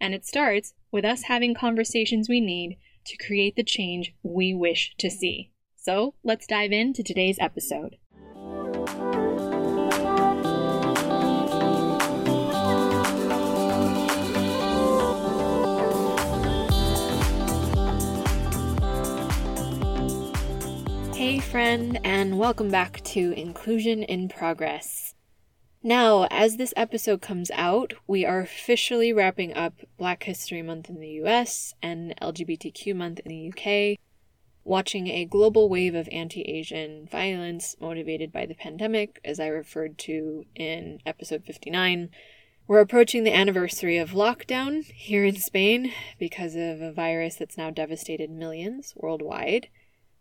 And it starts with us having conversations we need to create the change we wish to see. So let's dive into today's episode. Hey, friend, and welcome back to Inclusion in Progress. Now, as this episode comes out, we are officially wrapping up Black History Month in the US and LGBTQ Month in the UK, watching a global wave of anti Asian violence motivated by the pandemic, as I referred to in episode 59. We're approaching the anniversary of lockdown here in Spain because of a virus that's now devastated millions worldwide,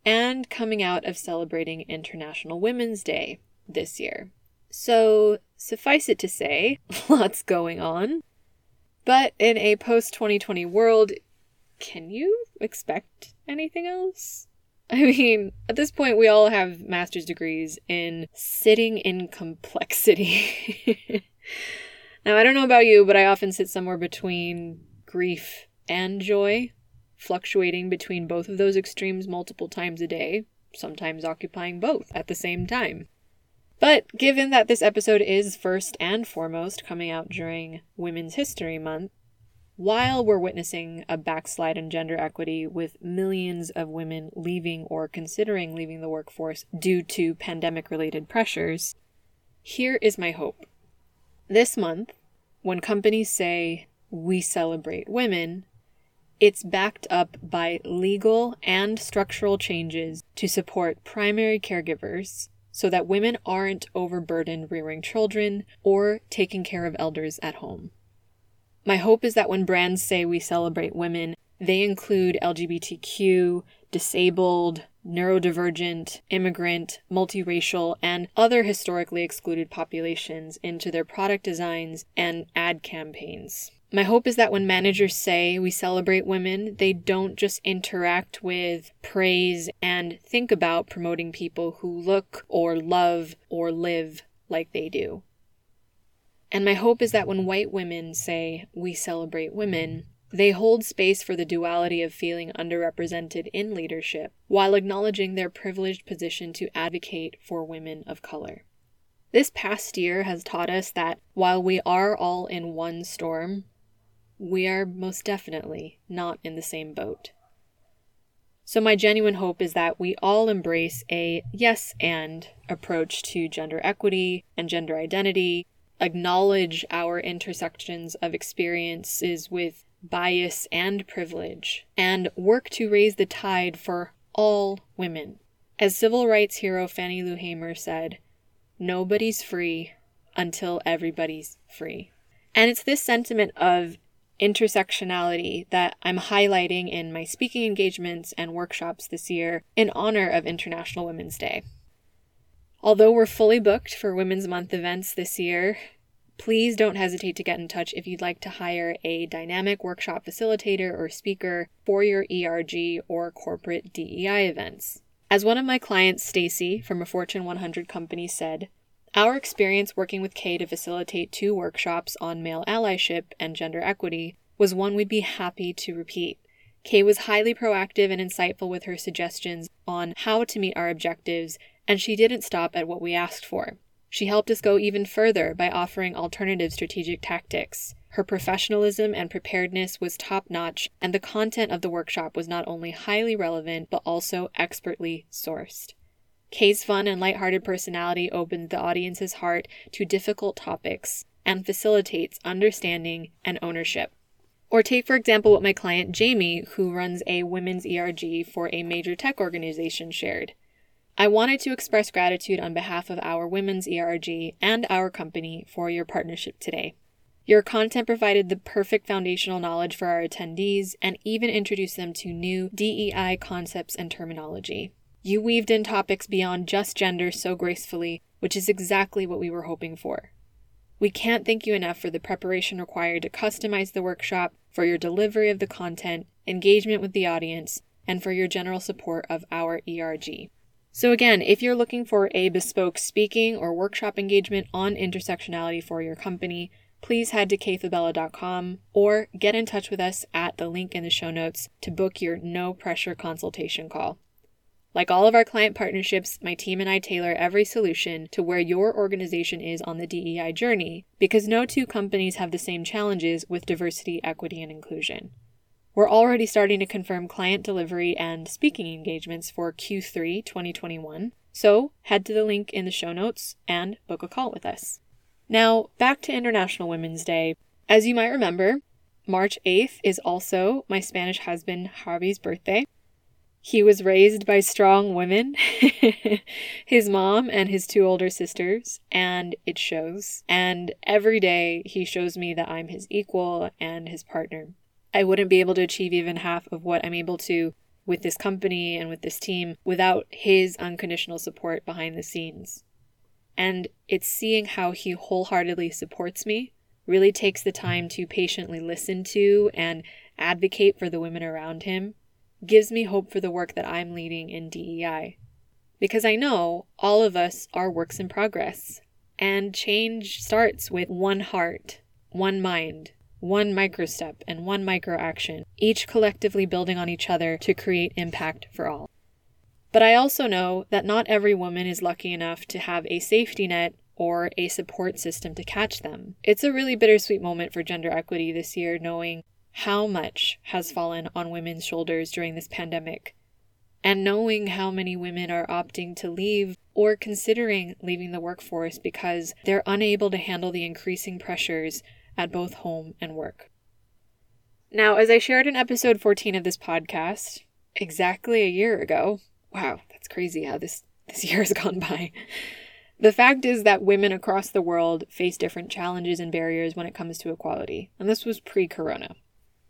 and coming out of celebrating International Women's Day this year. So, suffice it to say, lots going on. But in a post 2020 world, can you expect anything else? I mean, at this point, we all have master's degrees in sitting in complexity. now, I don't know about you, but I often sit somewhere between grief and joy, fluctuating between both of those extremes multiple times a day, sometimes occupying both at the same time. But given that this episode is first and foremost coming out during Women's History Month, while we're witnessing a backslide in gender equity with millions of women leaving or considering leaving the workforce due to pandemic related pressures, here is my hope. This month, when companies say we celebrate women, it's backed up by legal and structural changes to support primary caregivers so that women aren't overburdened rearing children or taking care of elders at home. My hope is that when brands say we celebrate women, they include LGBTQ, disabled, neurodivergent, immigrant, multiracial, and other historically excluded populations into their product designs and ad campaigns. My hope is that when managers say we celebrate women, they don't just interact with, praise, and think about promoting people who look or love or live like they do. And my hope is that when white women say we celebrate women, they hold space for the duality of feeling underrepresented in leadership while acknowledging their privileged position to advocate for women of color. This past year has taught us that while we are all in one storm, we are most definitely not in the same boat. So, my genuine hope is that we all embrace a yes and approach to gender equity and gender identity, acknowledge our intersections of experiences with bias and privilege, and work to raise the tide for all women. As civil rights hero Fannie Lou Hamer said, nobody's free until everybody's free. And it's this sentiment of intersectionality that I'm highlighting in my speaking engagements and workshops this year in honor of International Women's Day. Although we're fully booked for Women's Month events this year, please don't hesitate to get in touch if you'd like to hire a dynamic workshop facilitator or speaker for your ERG or corporate DEI events. As one of my clients, Stacy, from a Fortune 100 company, said, our experience working with Kay to facilitate two workshops on male allyship and gender equity was one we'd be happy to repeat. Kay was highly proactive and insightful with her suggestions on how to meet our objectives, and she didn't stop at what we asked for. She helped us go even further by offering alternative strategic tactics. Her professionalism and preparedness was top notch, and the content of the workshop was not only highly relevant, but also expertly sourced. Kay's fun and lighthearted personality opens the audience's heart to difficult topics and facilitates understanding and ownership. Or take, for example, what my client Jamie, who runs a women's ERG for a major tech organization, shared. I wanted to express gratitude on behalf of our women's ERG and our company for your partnership today. Your content provided the perfect foundational knowledge for our attendees and even introduced them to new DEI concepts and terminology. You weaved in topics beyond just gender so gracefully, which is exactly what we were hoping for. We can't thank you enough for the preparation required to customize the workshop, for your delivery of the content, engagement with the audience, and for your general support of our ERG. So, again, if you're looking for a bespoke speaking or workshop engagement on intersectionality for your company, please head to kayfabella.com or get in touch with us at the link in the show notes to book your no pressure consultation call. Like all of our client partnerships, my team and I tailor every solution to where your organization is on the DEI journey because no two companies have the same challenges with diversity, equity, and inclusion. We're already starting to confirm client delivery and speaking engagements for Q3 2021, so head to the link in the show notes and book a call with us. Now, back to International Women's Day. As you might remember, March 8th is also my Spanish husband Javi's birthday. He was raised by strong women, his mom and his two older sisters, and it shows. And every day he shows me that I'm his equal and his partner. I wouldn't be able to achieve even half of what I'm able to with this company and with this team without his unconditional support behind the scenes. And it's seeing how he wholeheartedly supports me, really takes the time to patiently listen to and advocate for the women around him, gives me hope for the work that I'm leading in DEI. Because I know all of us are works in progress, and change starts with one heart, one mind, one micro step, and one micro action, each collectively building on each other to create impact for all. But I also know that not every woman is lucky enough to have a safety net or a support system to catch them. It's a really bittersweet moment for gender equity this year, knowing how much has fallen on women's shoulders during this pandemic, and knowing how many women are opting to leave or considering leaving the workforce because they're unable to handle the increasing pressures at both home and work. Now, as I shared in episode 14 of this podcast, exactly a year ago, Wow, that's crazy how this, this year has gone by. The fact is that women across the world face different challenges and barriers when it comes to equality, and this was pre corona.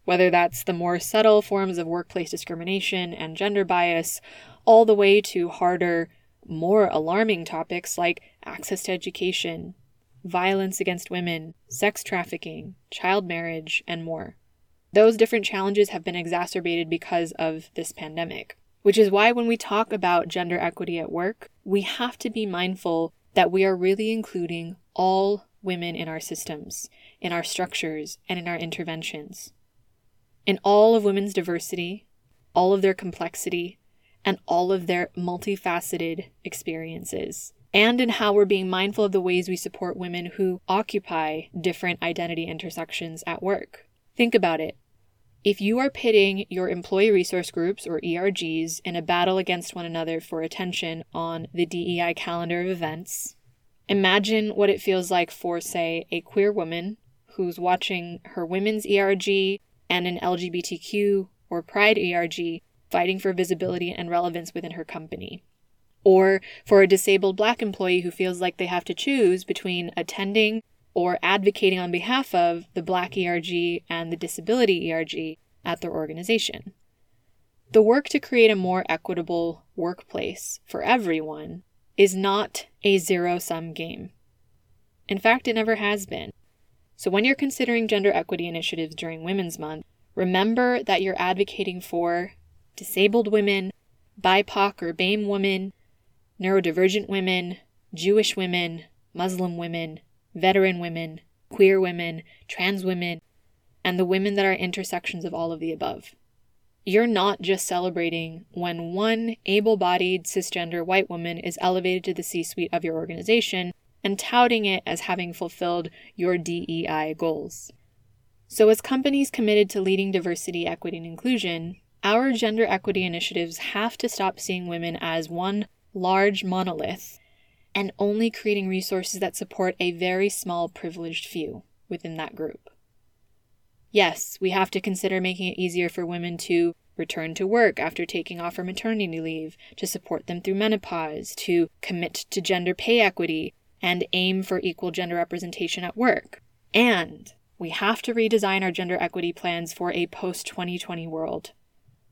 Whether that's the more subtle forms of workplace discrimination and gender bias, all the way to harder, more alarming topics like access to education, violence against women, sex trafficking, child marriage, and more. Those different challenges have been exacerbated because of this pandemic. Which is why when we talk about gender equity at work, we have to be mindful that we are really including all women in our systems, in our structures, and in our interventions. In all of women's diversity, all of their complexity, and all of their multifaceted experiences, and in how we're being mindful of the ways we support women who occupy different identity intersections at work. Think about it. If you are pitting your employee resource groups or ERGs in a battle against one another for attention on the DEI calendar of events, imagine what it feels like for, say, a queer woman who's watching her women's ERG and an LGBTQ or Pride ERG fighting for visibility and relevance within her company. Or for a disabled black employee who feels like they have to choose between attending or advocating on behalf of the Black ERG and the Disability ERG at their organization. The work to create a more equitable workplace for everyone is not a zero sum game. In fact, it never has been. So when you're considering gender equity initiatives during Women's Month, remember that you're advocating for disabled women, BIPOC or BAME women, neurodivergent women, Jewish women, Muslim women, veteran women, queer women, trans women, and the women that are intersections of all of the above. You're not just celebrating when one able bodied cisgender white woman is elevated to the C suite of your organization and touting it as having fulfilled your DEI goals. So, as companies committed to leading diversity, equity, and inclusion, our gender equity initiatives have to stop seeing women as one large monolith and only creating resources that support a very small privileged few within that group. Yes, we have to consider making it easier for women to return to work after taking off or maternity leave, to support them through menopause, to commit to gender pay equity, and aim for equal gender representation at work. And we have to redesign our gender equity plans for a post 2020 world,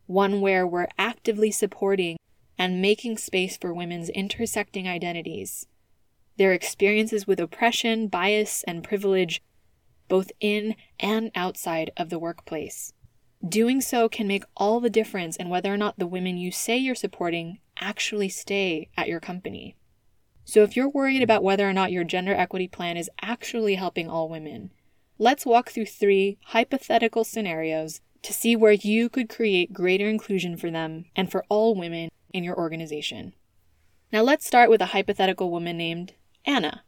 one where we're actively supporting and making space for women's intersecting identities, their experiences with oppression, bias, and privilege, both in and outside of the workplace. Doing so can make all the difference in whether or not the women you say you're supporting actually stay at your company. So, if you're worried about whether or not your gender equity plan is actually helping all women, let's walk through three hypothetical scenarios to see where you could create greater inclusion for them and for all women in your organization. Now, let's start with a hypothetical woman named Anna.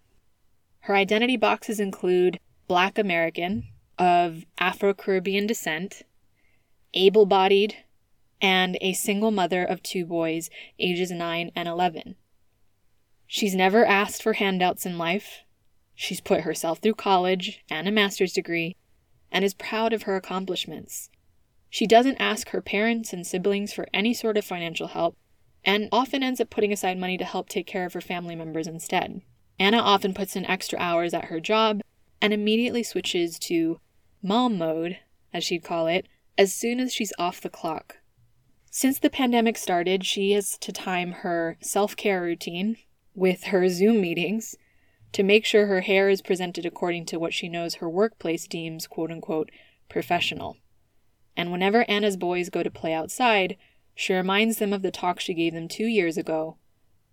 Her identity boxes include Black American, of Afro Caribbean descent, able bodied, and a single mother of two boys, ages 9 and 11. She's never asked for handouts in life. She's put herself through college and a master's degree and is proud of her accomplishments. She doesn't ask her parents and siblings for any sort of financial help and often ends up putting aside money to help take care of her family members instead. Anna often puts in extra hours at her job and immediately switches to mom mode, as she'd call it, as soon as she's off the clock. Since the pandemic started, she has to time her self care routine with her Zoom meetings to make sure her hair is presented according to what she knows her workplace deems quote unquote professional. And whenever Anna's boys go to play outside, she reminds them of the talk she gave them two years ago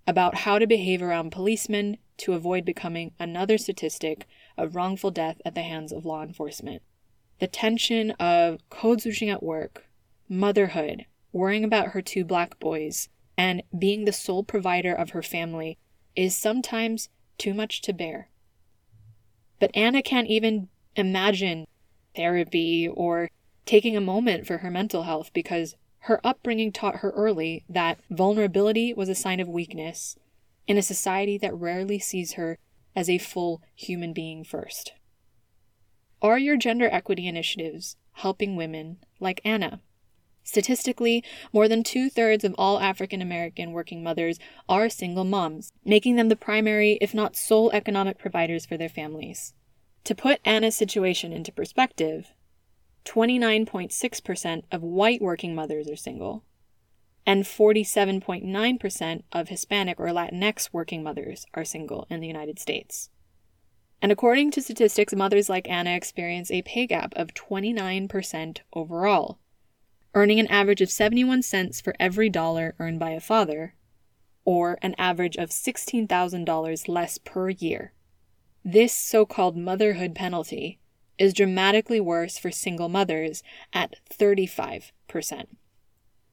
about how to behave around policemen to avoid becoming another statistic of wrongful death at the hands of law enforcement. The tension of code switching at work, motherhood, worrying about her two black boys, and being the sole provider of her family is sometimes too much to bear. But Anna can't even imagine therapy or taking a moment for her mental health because her upbringing taught her early that vulnerability was a sign of weakness in a society that rarely sees her as a full human being first. Are your gender equity initiatives helping women like Anna? Statistically, more than two thirds of all African American working mothers are single moms, making them the primary, if not sole, economic providers for their families. To put Anna's situation into perspective, 29.6% of white working mothers are single, and 47.9% of Hispanic or Latinx working mothers are single in the United States. And according to statistics, mothers like Anna experience a pay gap of 29% overall, earning an average of 71 cents for every dollar earned by a father, or an average of $16,000 less per year. This so called motherhood penalty is dramatically worse for single mothers at 35%.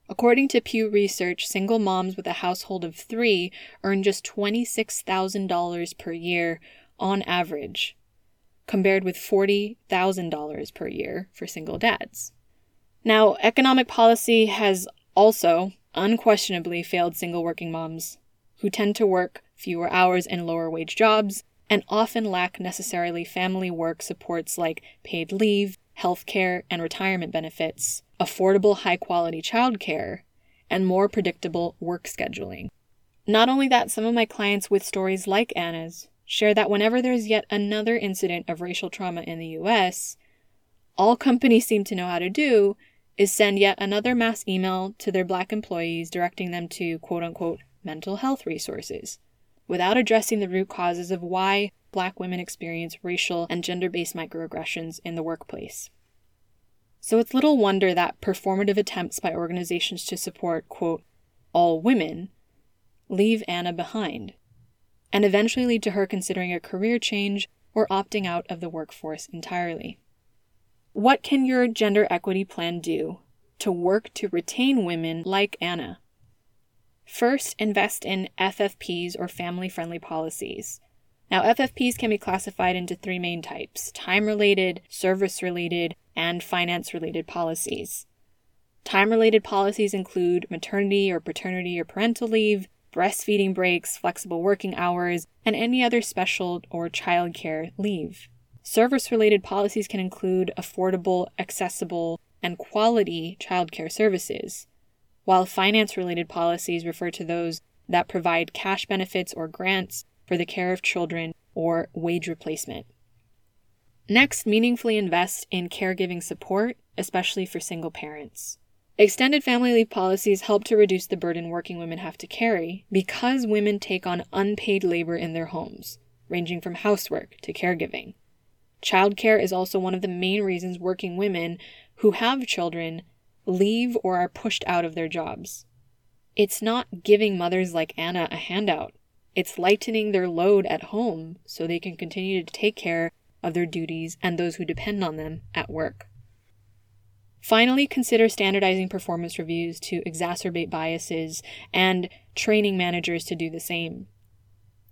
According to Pew Research, single moms with a household of three earn just $26,000 per year on average, compared with $40,000 per year for single dads. Now, economic policy has also unquestionably failed single working moms, who tend to work fewer hours in lower wage jobs and often lack necessarily family work supports like paid leave, health care, and retirement benefits, affordable high quality childcare, and more predictable work scheduling. Not only that, some of my clients with stories like Anna's share that whenever there's yet another incident of racial trauma in the US, all companies seem to know how to do is send yet another mass email to their black employees directing them to quote unquote mental health resources without addressing the root causes of why black women experience racial and gender based microaggressions in the workplace. So it's little wonder that performative attempts by organizations to support, quote, all women leave Anna behind, and eventually lead to her considering a career change or opting out of the workforce entirely. What can your gender equity plan do to work to retain women like Anna? First, invest in FFPs or family friendly policies. Now, FFPs can be classified into three main types time related, service related, and finance related policies. Time related policies include maternity or paternity or parental leave, breastfeeding breaks, flexible working hours, and any other special or childcare leave. Service related policies can include affordable, accessible, and quality childcare services, while finance related policies refer to those that provide cash benefits or grants for the care of children or wage replacement. Next, meaningfully invest in caregiving support, especially for single parents. Extended family leave policies help to reduce the burden working women have to carry because women take on unpaid labor in their homes, ranging from housework to caregiving. Childcare is also one of the main reasons working women who have children leave or are pushed out of their jobs. It's not giving mothers like Anna a handout. It's lightening their load at home so they can continue to take care of their duties and those who depend on them at work. Finally, consider standardizing performance reviews to exacerbate biases and training managers to do the same.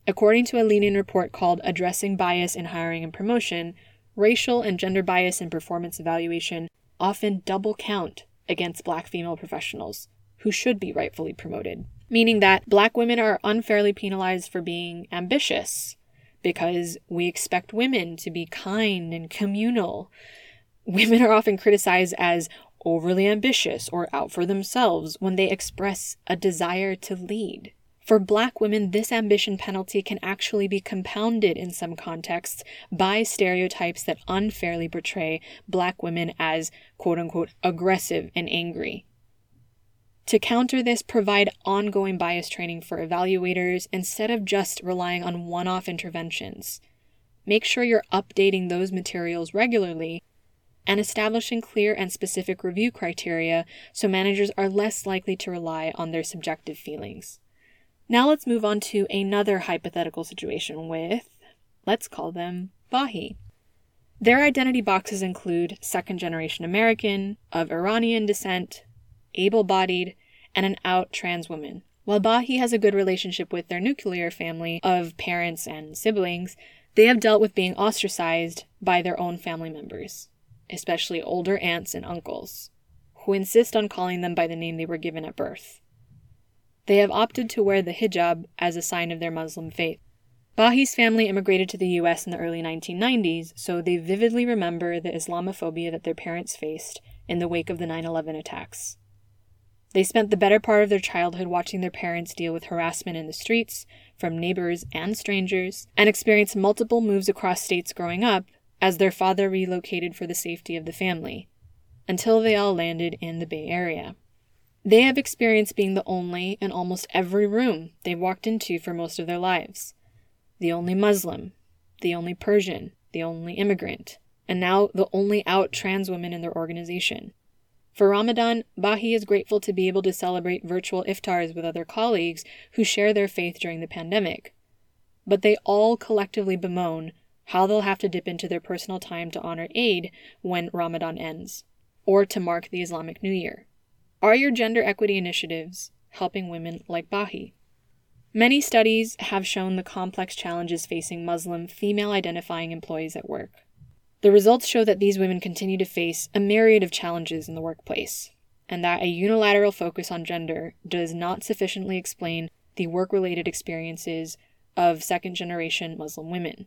According to a Lean In report called Addressing Bias in Hiring and Promotion, racial and gender bias in performance evaluation often double count against black female professionals who should be rightfully promoted, meaning that black women are unfairly penalized for being ambitious because we expect women to be kind and communal. Women are often criticized as overly ambitious or out for themselves when they express a desire to lead. For black women, this ambition penalty can actually be compounded in some contexts by stereotypes that unfairly portray black women as quote unquote aggressive and angry. To counter this, provide ongoing bias training for evaluators instead of just relying on one off interventions. Make sure you're updating those materials regularly and establishing clear and specific review criteria so managers are less likely to rely on their subjective feelings. Now let's move on to another hypothetical situation with, let's call them Bahi. Their identity boxes include second generation American, of Iranian descent, able bodied, and an out trans woman. While Bahi has a good relationship with their nuclear family of parents and siblings, they have dealt with being ostracized by their own family members, especially older aunts and uncles, who insist on calling them by the name they were given at birth. They have opted to wear the hijab as a sign of their Muslim faith. Bahi's family immigrated to the US in the early 1990s, so they vividly remember the Islamophobia that their parents faced in the wake of the 9 11 attacks. They spent the better part of their childhood watching their parents deal with harassment in the streets from neighbors and strangers, and experienced multiple moves across states growing up as their father relocated for the safety of the family, until they all landed in the Bay Area. They have experienced being the only in almost every room they've walked into for most of their lives. The only Muslim, the only Persian, the only immigrant, and now the only out trans woman in their organization. For Ramadan, Bahi is grateful to be able to celebrate virtual iftars with other colleagues who share their faith during the pandemic. But they all collectively bemoan how they'll have to dip into their personal time to honor Eid when Ramadan ends, or to mark the Islamic New Year. Are your gender equity initiatives helping women like Bahi? Many studies have shown the complex challenges facing Muslim female identifying employees at work. The results show that these women continue to face a myriad of challenges in the workplace, and that a unilateral focus on gender does not sufficiently explain the work related experiences of second generation Muslim women.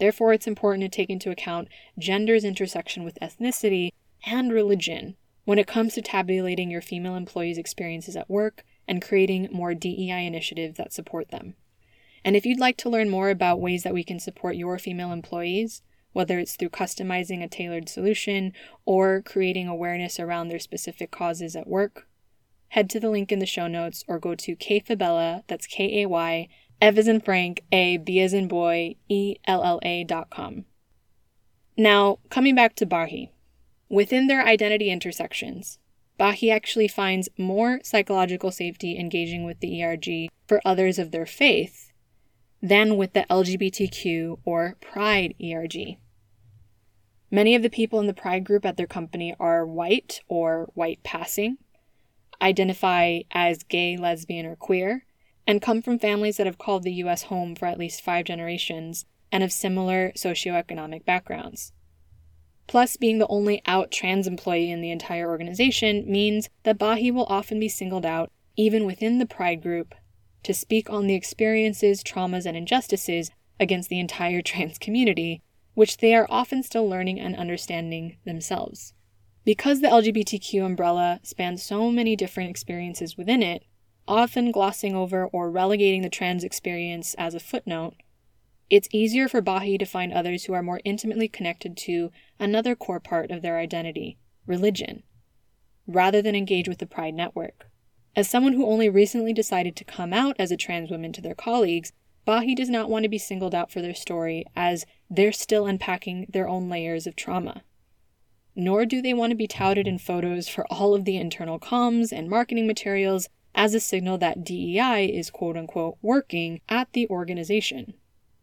Therefore, it's important to take into account gender's intersection with ethnicity and religion when it comes to tabulating your female employees' experiences at work and creating more DEI initiatives that support them. And if you'd like to learn more about ways that we can support your female employees, whether it's through customizing a tailored solution or creating awareness around their specific causes at work, head to the link in the show notes or go to kayfabella, that's K A Y, F as in Frank, A, B as in boy, E L L A dot com. Now, coming back to Bahi. Within their identity intersections, Bahi actually finds more psychological safety engaging with the ERG for others of their faith than with the LGBTQ or Pride ERG. Many of the people in the pride group at their company are white or white passing, identify as gay, lesbian, or queer, and come from families that have called the US home for at least five generations and have similar socioeconomic backgrounds. Plus, being the only out trans employee in the entire organization means that Bahi will often be singled out, even within the pride group, to speak on the experiences, traumas, and injustices against the entire trans community, which they are often still learning and understanding themselves. Because the LGBTQ umbrella spans so many different experiences within it, often glossing over or relegating the trans experience as a footnote, it's easier for Bahi to find others who are more intimately connected to another core part of their identity, religion, rather than engage with the Pride network. As someone who only recently decided to come out as a trans woman to their colleagues, Bahi does not want to be singled out for their story as they're still unpacking their own layers of trauma. Nor do they want to be touted in photos for all of the internal comms and marketing materials as a signal that DEI is quote unquote working at the organization.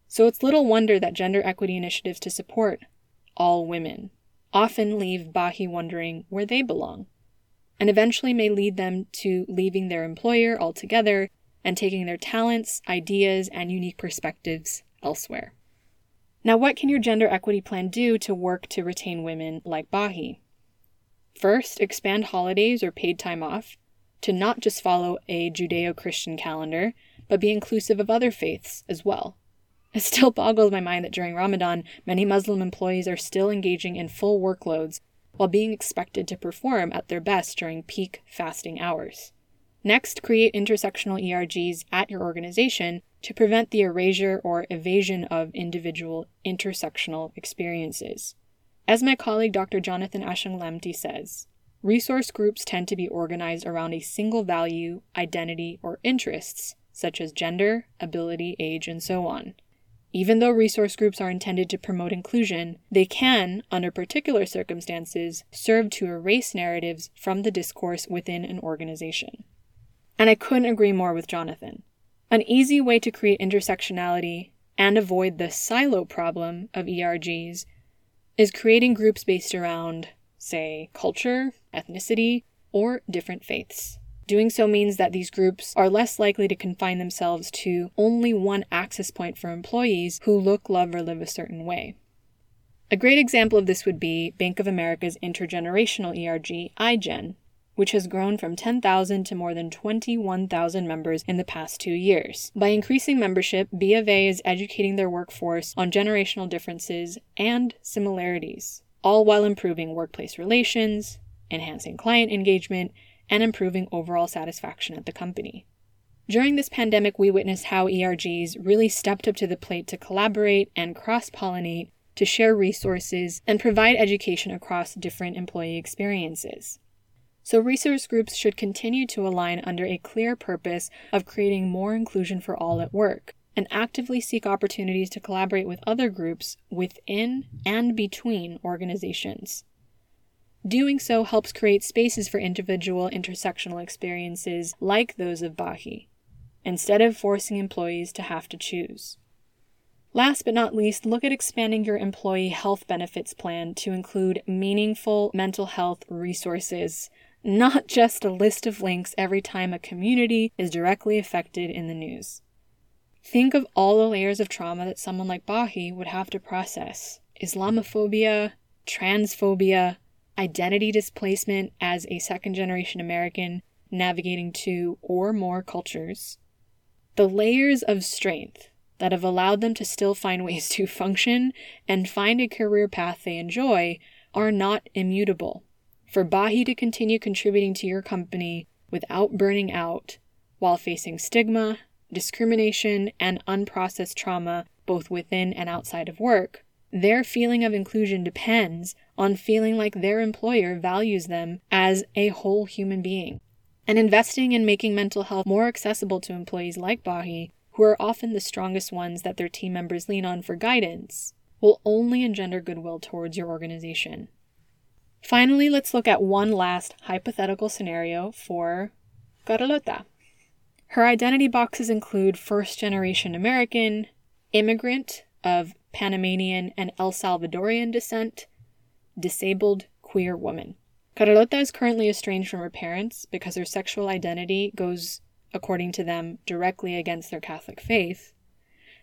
So it's little wonder that gender equity initiatives to support all women often leave Bahi wondering where they belong, and eventually may lead them to leaving their employer altogether and taking their talents, ideas, and unique perspectives elsewhere. Now, what can your gender equity plan do to work to retain women like Bahi? First, expand holidays or paid time off to not just follow a Judeo Christian calendar, but be inclusive of other faiths as well. It still boggles my mind that during Ramadan, many Muslim employees are still engaging in full workloads while being expected to perform at their best during peak fasting hours. Next, create intersectional ERGs at your organization to prevent the erasure or evasion of individual intersectional experiences. As my colleague Dr. Jonathan Ashong-Lamptey says, resource groups tend to be organized around a single value, identity, or interests, such as gender, ability, age, and so on. Even though resource groups are intended to promote inclusion, they can, under particular circumstances, serve to erase narratives from the discourse within an organization. And I couldn't agree more with Jonathan. An easy way to create intersectionality and avoid the silo problem of ERGs is creating groups based around, say, culture, ethnicity, or different faiths. Doing so means that these groups are less likely to confine themselves to only one access point for employees who look, love, or live a certain way. A great example of this would be Bank of America's intergenerational ERG, iGen, which has grown from 10,000 to more than 21,000 members in the past two years. By increasing membership, B of A is educating their workforce on generational differences and similarities, all while improving workplace relations, enhancing client engagement, and improving overall satisfaction at the company. During this pandemic, we witnessed how ERGs really stepped up to the plate to collaborate and cross pollinate to share resources and provide education across different employee experiences. So, resource groups should continue to align under a clear purpose of creating more inclusion for all at work and actively seek opportunities to collaborate with other groups within and between organizations. Doing so helps create spaces for individual intersectional experiences like those of Bahi, instead of forcing employees to have to choose. Last but not least, look at expanding your employee health benefits plan to include meaningful mental health resources not just a list of links every time a community is directly affected in the news. Think of all the layers of trauma that someone like Bahi would have to process Islamophobia, transphobia, identity displacement as a second generation American navigating two or more cultures. The layers of strength that have allowed them to still find ways to function and find a career path they enjoy are not immutable for Bahi to continue contributing to your company without burning out while facing stigma, discrimination, and unprocessed trauma both within and outside of work, their feeling of inclusion depends on feeling like their employer values them as a whole human being. And investing in making mental health more accessible to employees like Bahi, who are often the strongest ones that their team members lean on for guidance, will only engender goodwill towards your organization. Finally, let's look at one last hypothetical scenario for Carlota. Her identity boxes include first generation American, immigrant of Panamanian and El Salvadorian descent, disabled queer woman. Carlota is currently estranged from her parents because her sexual identity goes, according to them, directly against their Catholic faith,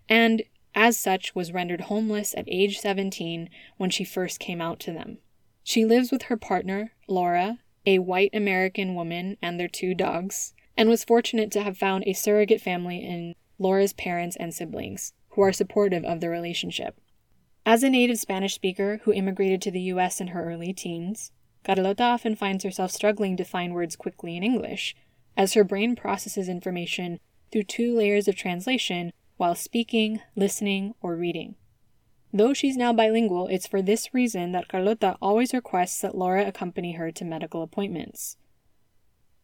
and as such was rendered homeless at age 17 when she first came out to them. She lives with her partner, Laura, a white American woman, and their two dogs, and was fortunate to have found a surrogate family in Laura's parents and siblings, who are supportive of the relationship. As a native Spanish speaker who immigrated to the US in her early teens, Carlota often finds herself struggling to find words quickly in English, as her brain processes information through two layers of translation while speaking, listening, or reading. Though she's now bilingual, it's for this reason that Carlota always requests that Laura accompany her to medical appointments.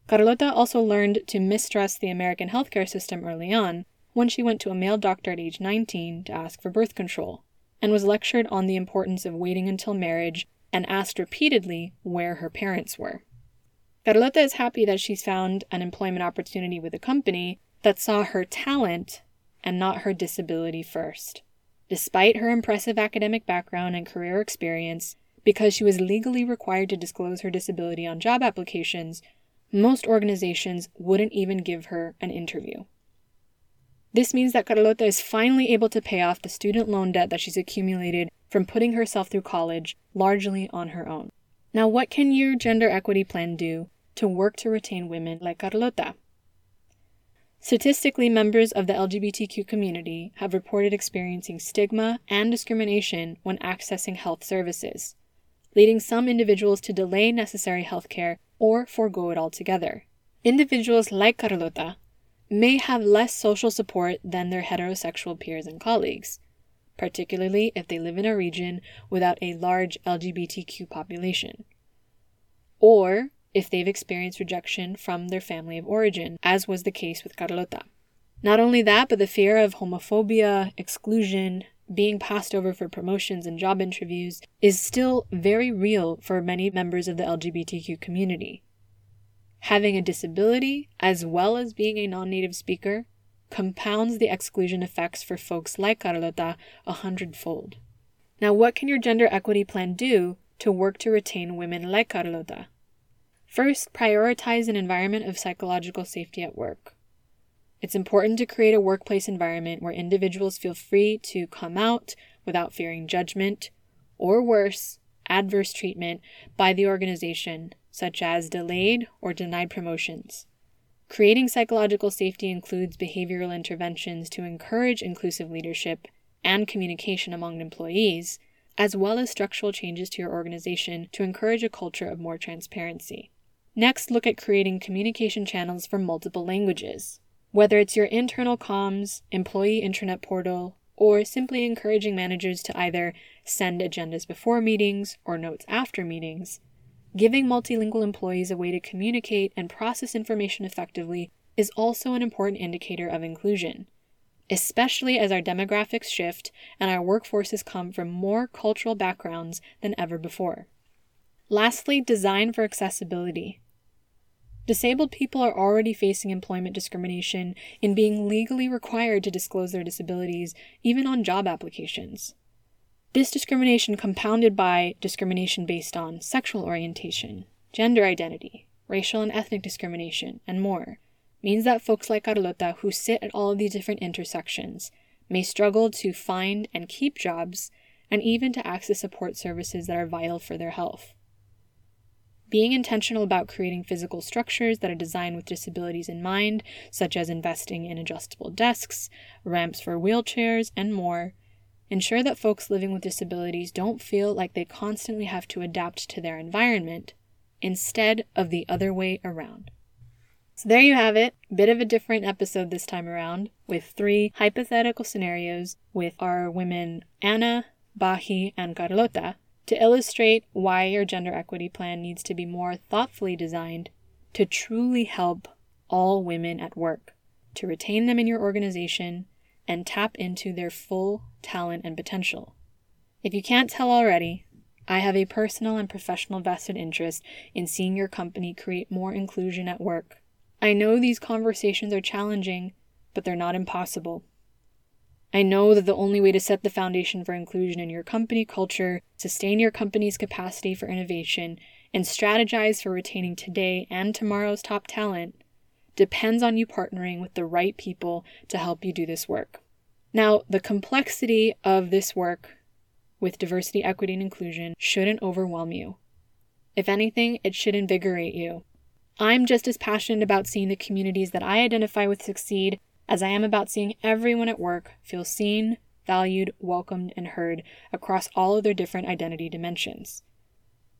Carlota also learned to mistrust the American healthcare system early on when she went to a male doctor at age 19 to ask for birth control, and was lectured on the importance of waiting until marriage and asked repeatedly where her parents were. Carlota is happy that she's found an employment opportunity with a company that saw her talent and not her disability first. Despite her impressive academic background and career experience, because she was legally required to disclose her disability on job applications, most organizations wouldn't even give her an interview. This means that Carlota is finally able to pay off the student loan debt that she's accumulated from putting herself through college largely on her own. Now, what can your gender equity plan do to work to retain women like Carlota? Statistically, members of the LGBTQ community have reported experiencing stigma and discrimination when accessing health services, leading some individuals to delay necessary health care or forego it altogether. Individuals like Carlota may have less social support than their heterosexual peers and colleagues, particularly if they live in a region without a large LGBTQ population. Or if they've experienced rejection from their family of origin, as was the case with Carlota. Not only that, but the fear of homophobia, exclusion, being passed over for promotions and job interviews is still very real for many members of the LGBTQ community. Having a disability, as well as being a non native speaker, compounds the exclusion effects for folks like Carlota a hundredfold. Now, what can your gender equity plan do to work to retain women like Carlota? First, prioritize an environment of psychological safety at work. It's important to create a workplace environment where individuals feel free to come out without fearing judgment, or worse, adverse treatment by the organization, such as delayed or denied promotions. Creating psychological safety includes behavioral interventions to encourage inclusive leadership and communication among employees, as well as structural changes to your organization to encourage a culture of more transparency. Next, look at creating communication channels for multiple languages. Whether it's your internal comms, employee intranet portal, or simply encouraging managers to either send agendas before meetings or notes after meetings, giving multilingual employees a way to communicate and process information effectively is also an important indicator of inclusion, especially as our demographics shift and our workforces come from more cultural backgrounds than ever before. Lastly, design for accessibility. Disabled people are already facing employment discrimination in being legally required to disclose their disabilities, even on job applications. This discrimination, compounded by discrimination based on sexual orientation, gender identity, racial and ethnic discrimination, and more, means that folks like Carlota, who sit at all of these different intersections, may struggle to find and keep jobs and even to access support services that are vital for their health. Being intentional about creating physical structures that are designed with disabilities in mind, such as investing in adjustable desks, ramps for wheelchairs, and more, ensure that folks living with disabilities don't feel like they constantly have to adapt to their environment instead of the other way around. So there you have it, bit of a different episode this time around with three hypothetical scenarios with our women Anna, Bahi, and Carlota to illustrate why your gender equity plan needs to be more thoughtfully designed to truly help all women at work, to retain them in your organization, and tap into their full talent and potential. If you can't tell already, I have a personal and professional vested interest in seeing your company create more inclusion at work. I know these conversations are challenging, but they're not impossible. I know that the only way to set the foundation for inclusion in your company culture, sustain your company's capacity for innovation, and strategize for retaining today and tomorrow's top talent depends on you partnering with the right people to help you do this work. Now, the complexity of this work with diversity, equity, and inclusion shouldn't overwhelm you. If anything, it should invigorate you. I'm just as passionate about seeing the communities that I identify with succeed as I am about seeing everyone at work feel seen, valued, welcomed, and heard across all of their different identity dimensions.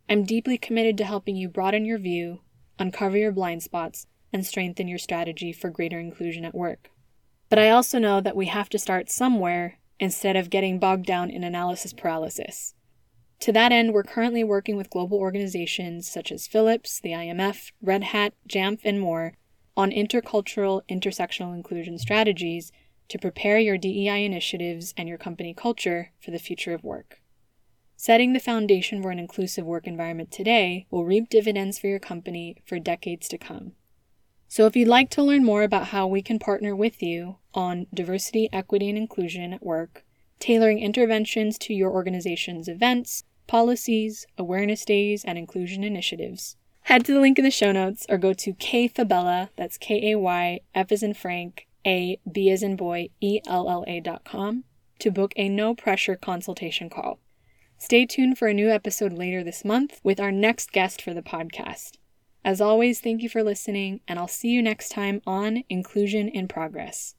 I'm deeply committed to helping you broaden your view, uncover your blind spots, and strengthen your strategy for greater inclusion at work. But I also know that we have to start somewhere instead of getting bogged down in analysis paralysis. To that end, we're currently working with global organizations such as Philips, the IMF, Red Hat, JAMF, and more on intercultural intersectional inclusion strategies to prepare your DEI initiatives and your company culture for the future of work. Setting the foundation for an inclusive work environment today will reap dividends for your company for decades to come. So, if you'd like to learn more about how we can partner with you on diversity, equity, and inclusion at work, tailoring interventions to your organization's events, policies, awareness days, and inclusion initiatives, head to the link in the show notes or go to kayfabella, that's K A Y, F as in Frank, A, B as in boy, E L L A dot com, to book a no pressure consultation call. Stay tuned for a new episode later this month with our next guest for the podcast. As always, thank you for listening, and I'll see you next time on Inclusion in Progress.